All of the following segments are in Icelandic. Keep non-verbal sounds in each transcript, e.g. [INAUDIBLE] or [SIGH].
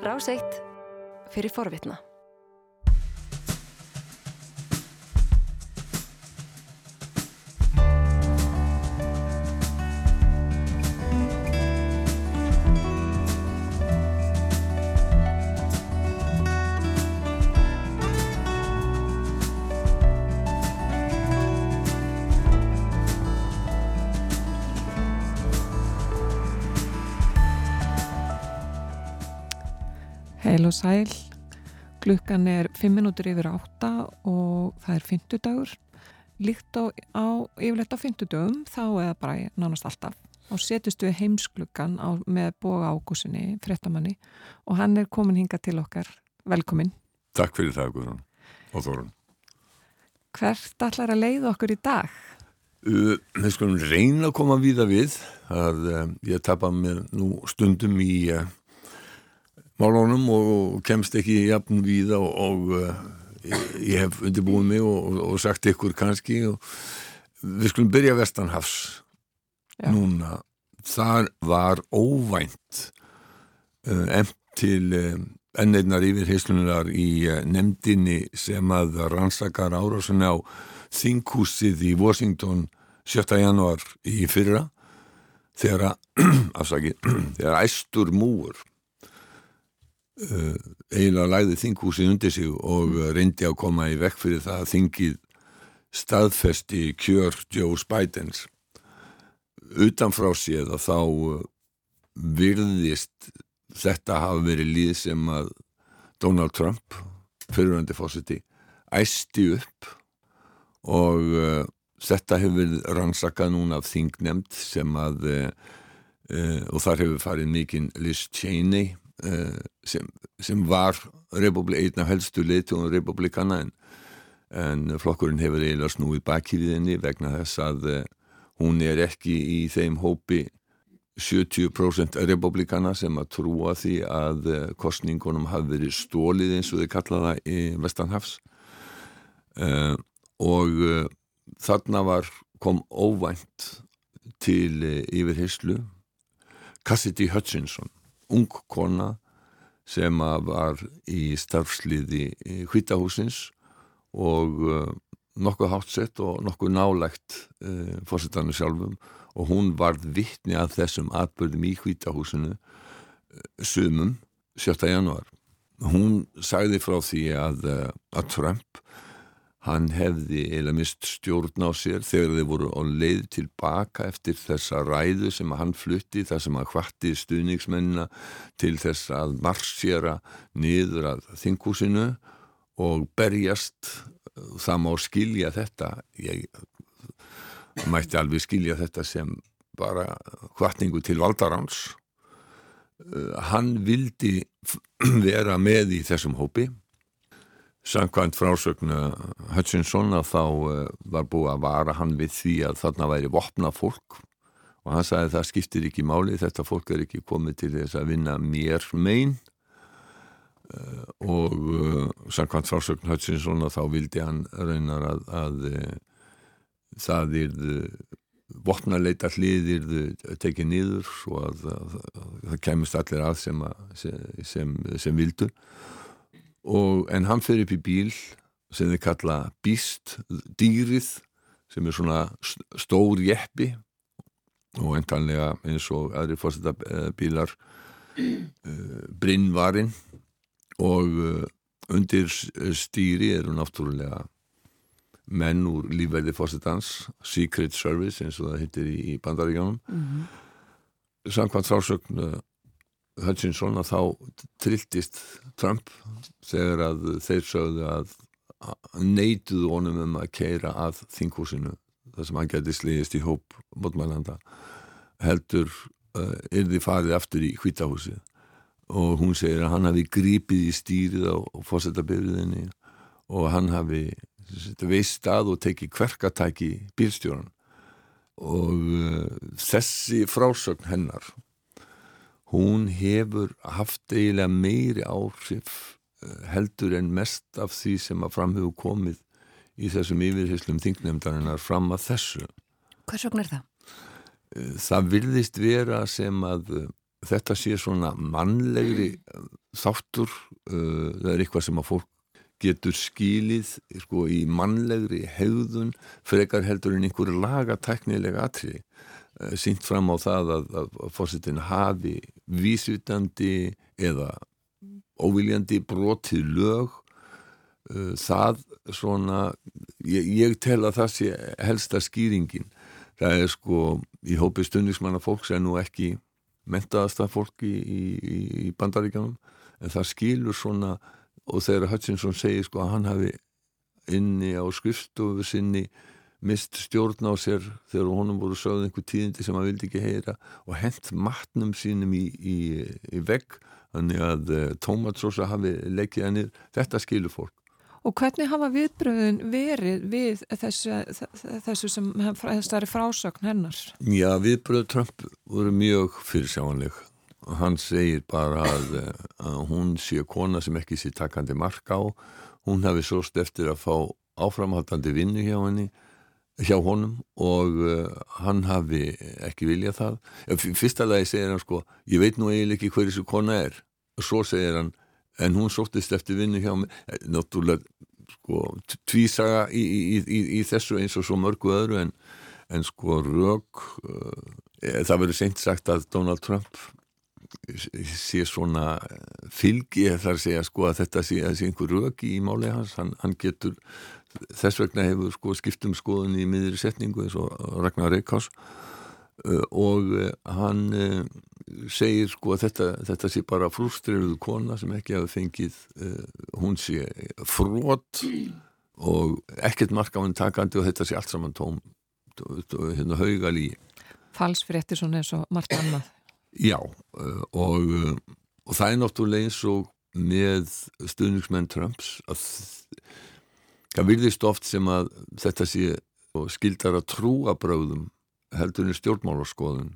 Ráseitt fyrir forvitna. Heil og sæl, klukkan er 5 minútur yfir 8 og það er fyndudagur. Líkt á, á yfirleitt á fyndudögum þá eða bara nánast alltaf og setjast við heimsklukkan á, með boga ágúsinni, frettamanni og hann er komin hinga til okkar. Velkomin. Takk fyrir það Guðrún og Þórun. Hvert allar að leiða okkur í dag? Uh, við skulum reyna að koma víða við að uh, ég tapa mér nú stundum í uh, málunum og kemst ekki jafn víða og, og ég, ég hef undirbúið mig og, og, og sagt ykkur kannski og við skulum byrja vestanhafs Já. núna þar var óvænt emt til enneinar yfir heislunar í nefndinni sem að rannsakar árásunni á þinghúsið í Washington 7. januar í fyrra þegar [CLEARS THROAT] afsaki, [CLEARS THROAT] þegar æstur múur eiginlega læði þinghúsið undir sig og uh, reyndi að koma í vekk fyrir það að þingið staðfesti kjör Joe Bidens. Utanfrá séð að þá uh, virðist þetta hafa verið líð sem að Donald Trump fyrirvændi fósiti æsti upp og uh, þetta hefur rannsakað núna af þingnemnd sem að uh, uh, og þar hefur farið mikinn Liz Cheney sem, sem var einn af helstu leitum republikana en, en flokkurinn hefur eiginlega snúið henni vegna þess að hún er ekki í þeim hópi 70% republikana sem að trúa því að kostningunum hafi verið stólið eins og þau kallaða í Vestanhafs. Uh, og uh, þarna var kom óvænt til uh, yfirheyslu Cassidy Hutchinson ung kona sem var í starfsliði hvítahúsins og nokkuð hátsett og nokkuð nálægt fórsettanum sjálfum og hún varð vittni að þessum atbyrðum í hvítahúsinu sumum 7. januar. Hún sagði frá því að, að Trump hann hefði eða mist stjórn á sér þegar þeir voru á leið tilbaka eftir þessa ræðu sem hann flutti, það sem hann hvatti stuðningsmennina til þess að marsjera niður að þinghúsinu og berjast. Það má skilja þetta. Ég mætti alveg skilja þetta sem bara hvatningu til valdaráns. Hann vildi [CLEARS THROAT] vera með í þessum hópi Samkvæmt frásögnu Hutchinson að þá var búið að vara hann við því að þarna væri vopna fólk og hann sagði að það skiptir ekki máli, þetta fólk er ekki komið til þess að vinna mér megin. Og samkvæmt frásögnu Hutchinson að þá vildi hann reynar að, að það er vopnarleita hliðir tekið nýður og að, að, að það kemist allir að sem, sem, sem, sem vildu og, en hann fyrir upp í bíl sem þið kalla býst dýrið sem er svona stór jeppi og endanlega eins og aðri fórsetta bílar uh, brinnvarinn og uh, undir stýri eru náttúrulega menn úr lífverði fórsetans Secret Service eins og það hittir í, í bandaríkjónum mm -hmm. samkvæmt frásögn uh, Hutchinson að þá trilltist Trump þegar að þeir sögðu að neituðu honum um að keira að þinghúsinu þar sem hann geti slegist í hóp mótmælanda heldur uh, yrði farið aftur í hvítahúsi og hún segir að hann hafi grípið í stýrið á fósettabyrðinni og hann hafi veist að og tekið kverkatæki bílstjóran og uh, þessi frásögn hennar hún hefur haft eiginlega meiri áhrif heldur en mest af því sem að fram hefur komið í þessum yfirhyslum þingnefndarinnar fram að þessu. Hvers vegna er það? Það virðist vera sem að þetta sé svona mannlegri þáttur það er eitthvað sem að fólk getur skilið sko, í mannlegri hegðun frekar heldur en einhverju lagatæknilega atriði sínt fram á það að, að, fórsetin hafi vísvitandi eða óviljandi brotið lög uh, það svona ég, ég tel að það sé helsta skýringin. Það er sko í hópi stundismanna fólks er nú ekki mentaðasta fólk í, í, í bandaríkjanum en það skilur svona og þegar Hutchinson segir sko að hann hafi inni á skrifstofu sinni mist stjórn á sér þegar honum voru sögð einhver tíðindi sem hann vildi ekki heyra og hent matnum sínum í, í, í vegg þannig að uh, tómatsósa hafi leikið hennir, þetta skilur fólk Og hvernig hafa viðbröðun verið við þessu, þessu sem þessari frásögn hennar? Já, viðbröð Trump voru mjög fyrirsjáanleg. Hann segir bara að, að hún sé kona sem ekki sé takkandi mark á. Hún hafi sóst eftir að fá áframhaldandi vinnu hjá henni, hjá honum og uh, hann hafi ekki viljað það. Fyrsta lagi segir hann sko, ég veit nú eiginlega ekki hver þessu kona er. Og svo segir hann, en hún sóttist eftir vinnu hjá mig eh, náttúrulega sko tvísaga í, í, í, í þessu eins og svo mörgu öðru en, en sko rög uh, það verður seint sagt að Donald Trump sé svona fylgi þar segja sko að þetta sé, sé einhver rög í máli hans, hann, hann getur þess vegna hefur sko skiptum skoðun í miðri setningu eins og Ragnar Reykjás og hann segir sko að þetta, þetta sé bara frústriðuð kona sem ekki hafi fengið hún sé frót og ekkert marka á henn takandi og þetta sé allt saman tóm hérna haugal í. Falsfréttir svona eins og margt annað. Já og, og það er náttúrulega eins og með stuðningsmenn Trumps að það virðist oft sem að þetta sé skildar að trúa bröðum heldurinn stjórnmálarskoðun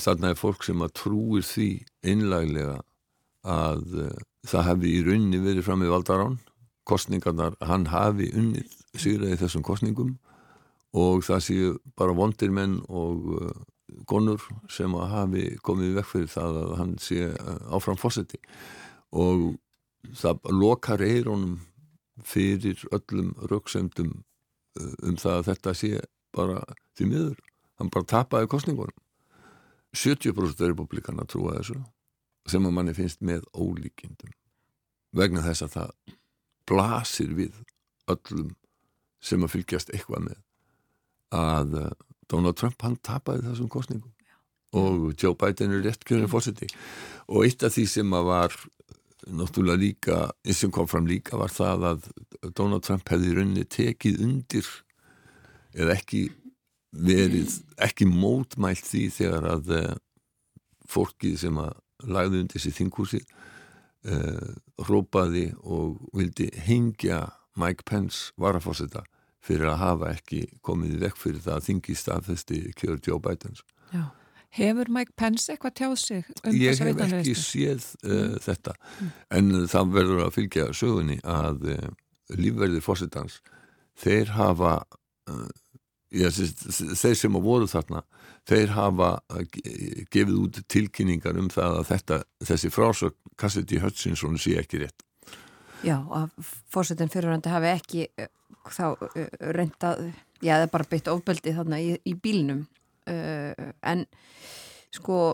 þarna er fólk sem að trúir því einlæglega að uh, það hefði í rauninni verið fram með valdarán kostningarnar, hann hafi unnið sigraði þessum kostningum og það séu bara vondir menn og uh, konur sem að hafi komið vekk fyrir það að hann sé uh, áfram fósetti og það lokar eironum fyrir öllum rauksendum um það að þetta sé bara því miður, hann bara tapaði kostningunum 70% republikana trúa þessu sem að manni finnst með ólíkindum vegna þess að það blasir við öllum sem að fylgjast eitthvað með að uh, Donald Trump hann tapaði þessum kostningum og Joe Biden er rétt kjörðin fórseti og eitt af því sem að var náttúrulega líka, eins sem kom fram líka var það að Donald Trump hefði rauninni tekið undir eða ekki verið ekki mótmælt því þegar að uh, fólkið sem að lagði undir þessi þingúsi uh, eh, hrópaði og vildi hengja Mike Pence varafósita fyrir að hafa ekki komið vekk fyrir það að þingi staðfesti kjör Joe Bidens. Hefur Mike Pence eitthvað tjáð sig um Ég þessa hef ekki séð uh, Mm. þetta. En það verður að fylgja sögunni að uh, lífverðir fósitans þeir hafa uh, Já, þeir sem að voru þarna þeir hafa ge- gefið út tilkynningar um það að þetta, þessi frásögn Cassidy Hutchinson sé ekki rétt. Já, að fórsetin fyrirhandi hafi ekki uh, þá uh, reyndað, já, það er bara beitt ofbeldi þarna í, í bílnum. uh, en sko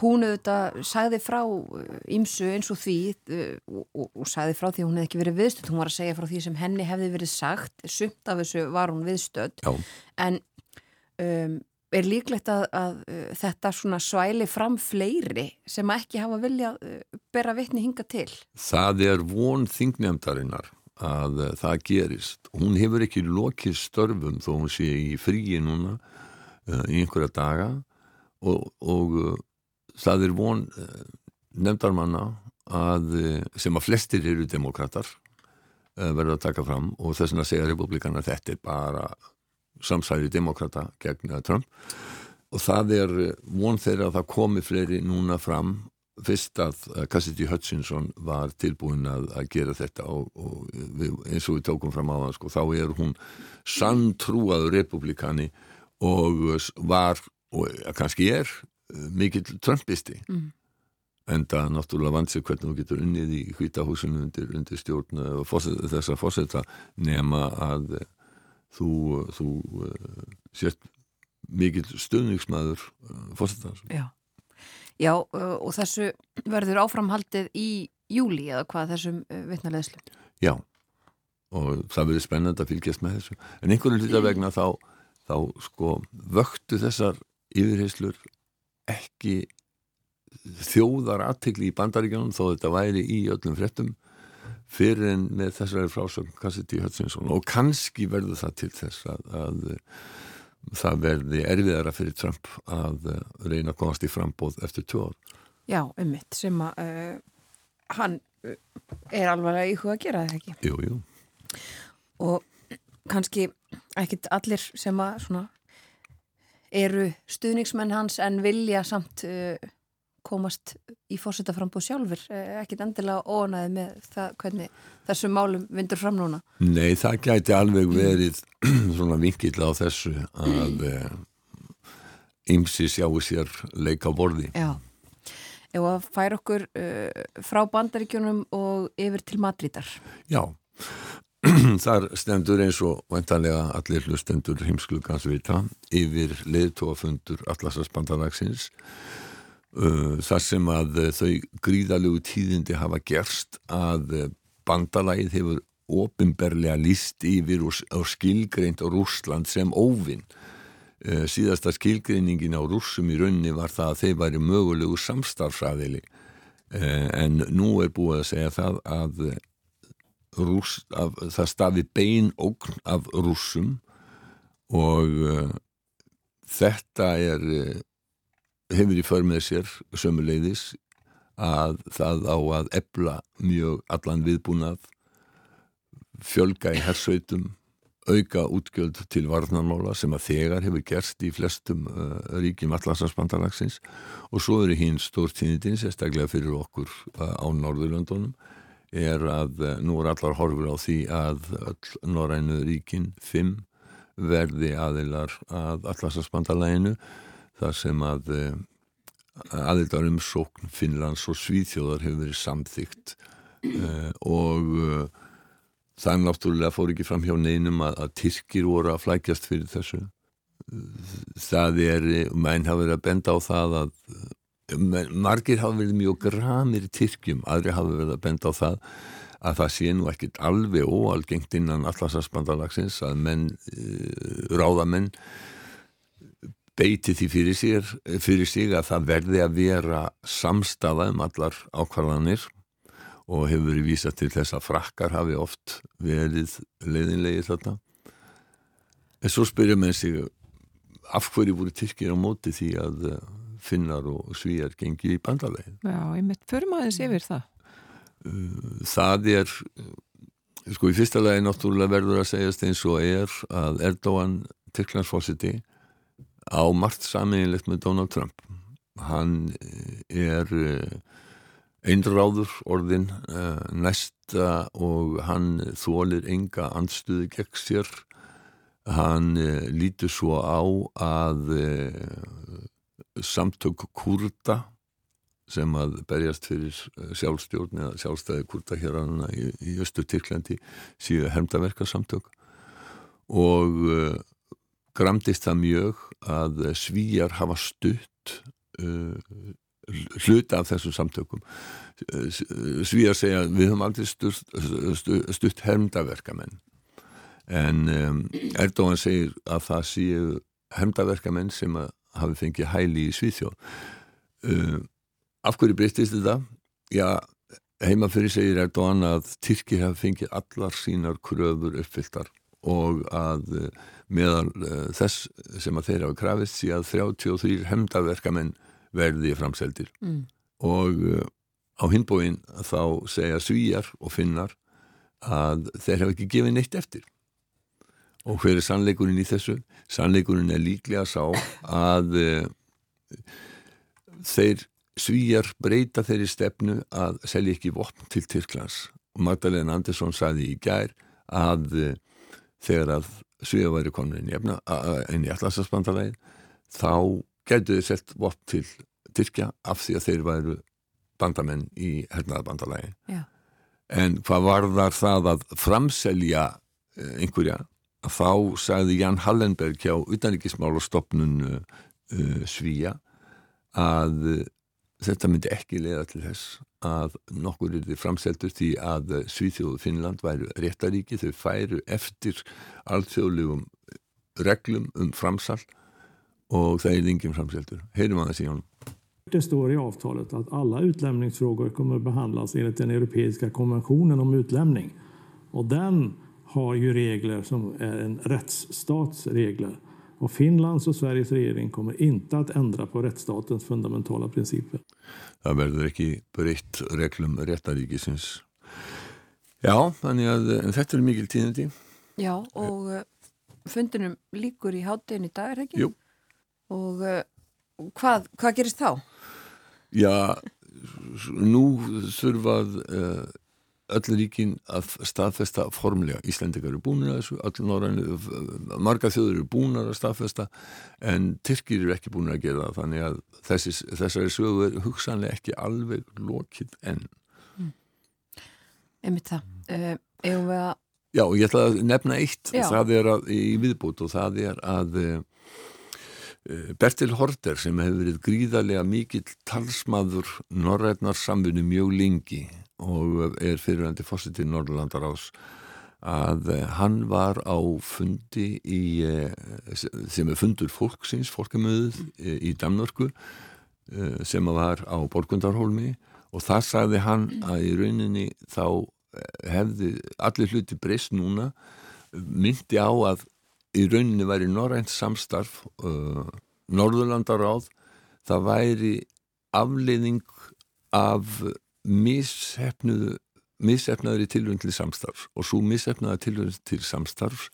hún auðvitað sagði frá ímsu eins og því uh, og, og, og sagði frá því að hún hefði ekki verið viðstödd. Hún var að segja frá því sem henni hefði verið sagt. Sumt af þessu var hún viðstödd. Já. en um, er líklegt að, að uh, þetta svona svæli fram fleiri sem ekki hafa viljað uh, bera vitni hinga til? Það er von þingnefndarinnar að uh, það gerist. Hún hefur ekki lokið störfum þó hún sé í fríi núna í einhverja daga og, og uh, það er von uh, nefndarmanna að, sem að flestir eru demokrater verður að taka fram og þess vegna segja republikana þetta er bara samsæri demokrata gegn Trump. Og það er von þeirra að það komi fleiri núna fram fyrst að Cassidy Hutchinson var tilbúin að, að gera þetta og, og við, eins og við tókum fram á það sko, þá er hún sanntrúaður republikani og var og kannski er mikill trumpisti Mm. enda náttúrulega vansi hvernig þú getur unnið í hvítahúsinu undir, undir stjórn þess að fórseta nema að þú, þú sért mikil stöðningsmæður fórsetans. Já. Já, og þessu verður áframhaldið í júli eða hvað þessum vittnaleðslu? Já, og það verður spennand að fylgjast með þessu. En einhverju hluta vegna þá, þá sko vöktu þessar yfirheyslur ekki þjóðar aðtegli í bandaríkjónum þó þetta væri í öllum frettum fyrir en með þessari frásögn Cassidy Hutchinson og kannski verður það til þess að, að það verði erfiðara fyrir Trump að reyna að komast í frambóð eftir tjóð. Já, um mitt sem að uh, hann er alveg í huga að gera þetta ekki. Jú, jú. Og kannski ekkit allir sem að svona eru stuðningsmenn hans en vilja samt uh, komast í fórsetaframbúð sjálfur uh, ekkit endilega ónaði með það hvernig þessum málum vindur fram núna. Nei, það gæti alveg verið [CLEARS THROAT] svona vinkill á þessu að ymsi uh, sjáu sér leika borði. Já, ef að færa okkur frá bandaríkjunum og yfir til Madridar Já [CLEARS THROAT] þar stendur eins og vantanlega allir hlustendur heimsklugans vita yfir leðtóafundur Atlasasbandalagsins uh, þar sem að þau gríðalegu tíðindi hafa gerst að bandalagið hefur ofinberlega líst yfir og skilgreint á Rúsland sem óvinn uh, síðasta skilgreiningin á rússum í raunni var það að þeir væri mögulegu samstarfsæðili uh, en nú er búið að segja það að rúss, af, það stafi bein ógn af rússum og uh, þetta er uh, hefur í för með sér sömuleiðis að það á að ebla mjög allan viðbúnað fjölga í hersveitum auka útgjöld til varnarmála sem að þegar hefur gerst í flestum uh, ríkjum allarsafsbandalagsins og svo eru hinn stórtíðin sérstaklega fyrir okkur á Norðurlöndunum er að eh, nú er allar horfur á því að Norrænu ríkin 5 verði aðilar að allarsasbandalæginu þar sem að eh, aðildar um sókn Finnlands og Svíþjóðar hefur verið samþygt uh, og uh, það náttúrulega fór ekki fram hjá neinum að, að Tyrkir voru að flækjast fyrir þessu. Það er, menn hafa verið að benda á það að margir hafa verið mjög gramir Tyrkjum, aðri hafa verið að benda á það að það sé nú ekkit alveg óalgengt innan allarsafsbandalagsins að menn, uh, ráðamenn beiti því fyrir, sér, fyrir sig að það verði að vera samstafa um allar ákvarðanir og hefur verið vísa til þess að frakkar hafi oft verið leiðinlegið þarna. En svo spyrja menn sig af hverju voru Tyrkir á móti því að finnar og svíjar gengið í bandalegin. Já, ég mitt förum aðeins yfir það. Uh, það er, sko í fyrsta lagi náttúrulega verður að segjast eins og er að Erdóan Tyrklandsfósiti á margt saminlegt með Donald Trump. Hann er uh, einráður orðin uh, næsta og hann þólir enga andstuði gegn sér. Hann lítur svo á að samtök kurda sem að berjast fyrir eh, sjálfstjórn eða sjálfstæði kurda hér aðna í, í Östu Tyrklandi síðu hermdaverka samtök og uh, gramdist það mjög að svíjar hafa stutt uh, hluta af þessum samtökum. Svíjar segja við höfum aldrei stutt, stutt, stutt hermdaverkamenn en um, Erdóan segir að það séu hermdaverkamenn sem að hafi fengið hæli í Svíþjóð uh, af hverju breytist þetta? Já, heima fyrir segir Erdogan að Tyrki hafi fengið allar sínar kröfur uppfylltar og að uh, meðal uh, þess sem að þeir hafa krafist sí að 33 hemdaverkamenn verði framseldir mm. og uh, á hinbóin þá segja svíjar og finnar að þeir hafa ekki gefið neitt eftir Og hver er sannleikurinn í þessu? Sannleikurinn er líklega sá að uh, þeir svíjar breyta þeirri stefnu að selja ekki vopn til Tyrklands. Magdalena Andersson saði í gær að uh, þegar að svíjar væri komin inn í allarsasbandalægin þá gerðu þeir selt vopn til Tyrkja af því að þeir væru bandamenn í hernaðabandalagi Já. en hvað var þar það að framselja uh, einhverja þá sagði Jan Hallenberg hjá utanríkismálastofnun uh, uh, Svíja að uh, þetta myndi ekki leiða til þess að nokkur er þið framseldur því að Svíþjóðu Finnland væru réttaríki, þau færu eftir alþjóðlegum reglum um framsal och det är ingen framseldur. Hej då, Sion. Det står i avtalet att alla utlämningsfrågor kommer behandlas enligt den europeiska konventionen om utlämning. Och den har ju regler som är en rättsstatsregler. Och Finlands och Sveriges regering kommer inte att ändra på rättsstatens fundamentala principer. Það verður ekki breytt reglum réttaríkisins. Já, þannig að þetta er mikil tíðandi. Já, og uh, fundinum líkur í háttegin í dag, er ekki? Jú. Og uh, hvað, hvað gerist þá? Já, nú þurfað uh, öll ríkin að staðfesta formlega. Íslendikar eru búin að þessu, öll norrænu, marga þjóður eru búin að staðfesta en Tyrkir eru ekki búin að gera það þannig að þessi, þessari sögu er hugsanlega ekki alveg lokið enn. Mm. Emið það. Uh, við að... Já, ég ætla að nefna eitt, Já. það er að, í viðbútt og það er að uh, Bertil Horter sem hefur verið gríðarlega mikill talsmaður norrætnar samfunni mjög lengi og er fyrirvændi fórsetið Norrlandar ás að uh, hann var á fundi í, uh, sem er fundur fólksins, fólkamöðuð í Danmörku sem var á Borgundarholmi og það sagði hann að í rauninni þá hefði allir hluti breyst núna myndi á að í rauninni væri norrænt samstarf uh, Norðurlandaráð það væri afleiðing af í tilvönd til samstarf og svo missefnaður tilvönd til samstarf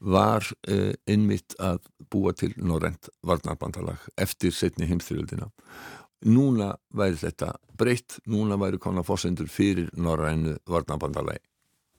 var uh, einmitt að búa til norrænt varnarbandalag eftir setni heimstyrjöldina núna væri þetta breytt, núna væri konar fórsendur fyrir norrænu varnarbandalagi.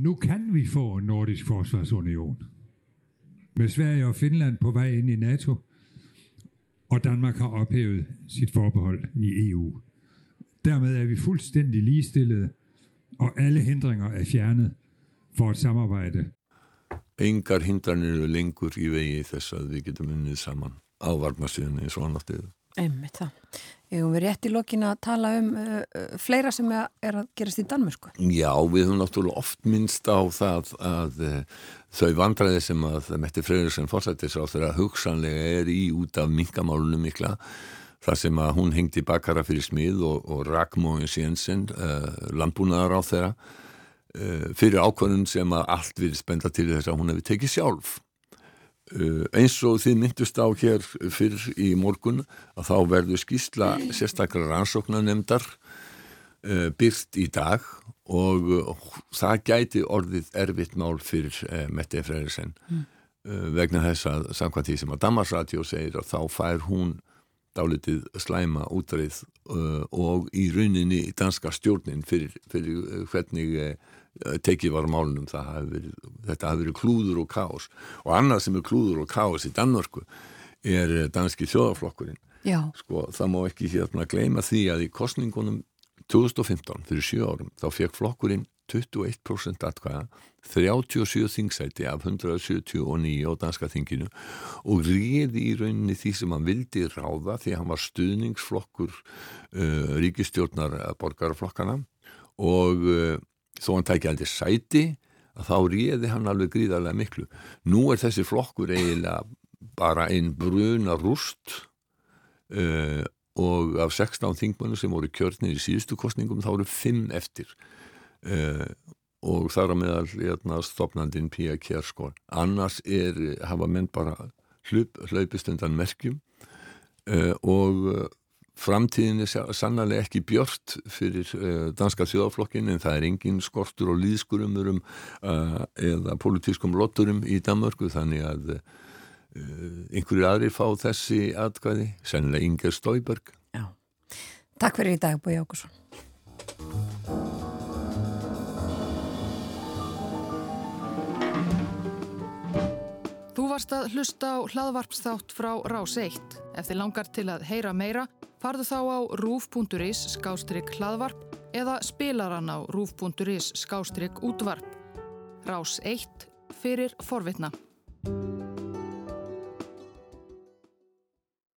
Nu kan vi få en nordisk forsvarsunion med Sverige og Finland på vej ind i NATO, og Danmark har ophævet sit forbehold i EU. Dermed er vi fuldstændig ligestillede, og alle hindringer er fjernet for et samarbejde. Engar hindranir eru lengur í vegi þess að við getum unnið saman á varnarsýðunni eins og annars Emið það. Erum við rétt í lokin að tala um uh, uh, fleira sem er, að gerast í Danmörsku? Já, við höfum náttúrulega oft minnst á það að uh, þau vandræði sem að Metti Freyriðsson fórsættis á þeirra hugsanlega er í út af minkamálunum mikla þar sem að hún hengdi bakara fyrir smið og, og Ragmóin Sénsson uh, landbúnaðar á þeirra uh, fyrir ákvörðun sem að allt við spenda til þess að hún hefði tekið sjálf eins og þið myndust á hér fyrir í morgun að þá verður skýsla sérstaklega rannsóknanemdar uh, byrt í dag og uh, það gæti orðið erfitt mál fyrir Mette Freyriðsen mm. vegna þess að samkvæmt því sem að Damarsradio segir að þá fær hún dálitið slæma útrið og í rauninni danska stjórnin fyrir, fyrir hvernig tekið var málunum hafi verið, þetta hafi verið klúður og kás og annað sem er klúður og kás í Danmörku er danski þjóðaflokkurinn sko, það má ekki hérna gleyma því að í kostningunum 2015 fyrir 7 árum þá fekk flokkurinn 21% atkvæða 37 þingsæti af 179 á danska þinginu og réði í rauninni því sem hann vildi ráða því hann var stuðningsflokkur uh, ríkistjórnar borgarflokkana og uh, þó hann tækja aldrei sæti þá réði hann alveg gríðarlega miklu. Nú er þessi flokkur eiginlega bara einn bruna rúst uh, og af 16 þingmönu sem voru kjörnir í síðustu kostningum þá eru 5 eftir uh, og þar að meðal hérna, stopnandin Pía Kjærskór. Annars er, hafa menn bara hlaup, hlaupist undan merkjum uh, og Framtíðin er sannlega ekki björnt fyrir uh, danska þjóðaflokkin en það er engin skortur og líðskurumurum uh, eða politískum lotturum í Danmörku þannig að uh, einhverju aðri fá þessi atkvæði, sennilega Inger Stauberg. Já. Takk fyrir í dag, Bói Ákusson. Þú varst að hlusta á hlaðvarpsþátt frá Rás 1. Ef þið langar til að heyra meira, Farðu þá á rúf.is skástrygg hlaðvarp eða spilaran á rúf.is skástrygg útvarp. Rás 1 fyrir forvitna.